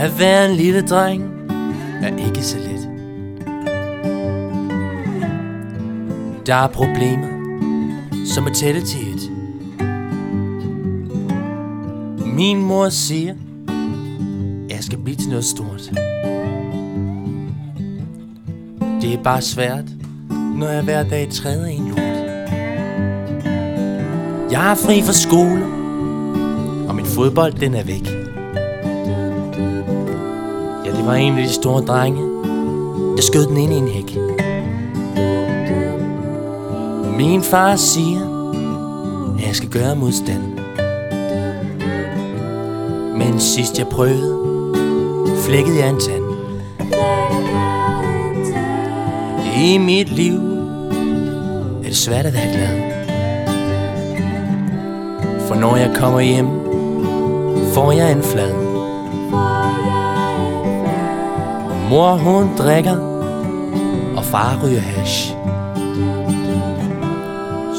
At være en lille dreng er ikke så let. Der er problemer, som er tætte til et. Min mor siger, at jeg skal blive til noget stort. Det er bare svært, når jeg hver dag træder i en lort. Jeg er fri fra skole, og min fodbold den er væk. Var en af de store drenge, der skød den ind i en hæk. Min far siger, at jeg skal gøre modstand. Men sidst jeg prøvede, flækkede jeg en tand. I mit liv er det svært at være glad. For når jeg kommer hjem, får jeg en flad. Mor hun drikker, og far ryger hash.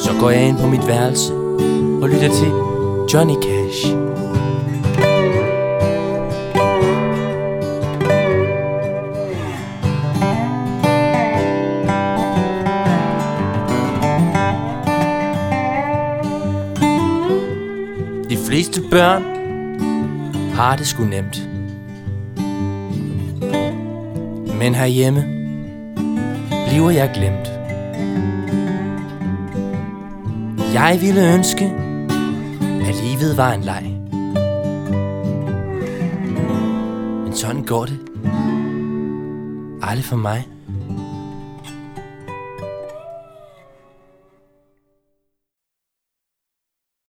Så går jeg ind på mit værelse og lytter til Johnny Cash. De fleste børn har det sgu nemt. Men herhjemme bliver jeg glemt. Jeg ville ønske, at livet var en leg. Men sådan går det. Aldrig for mig.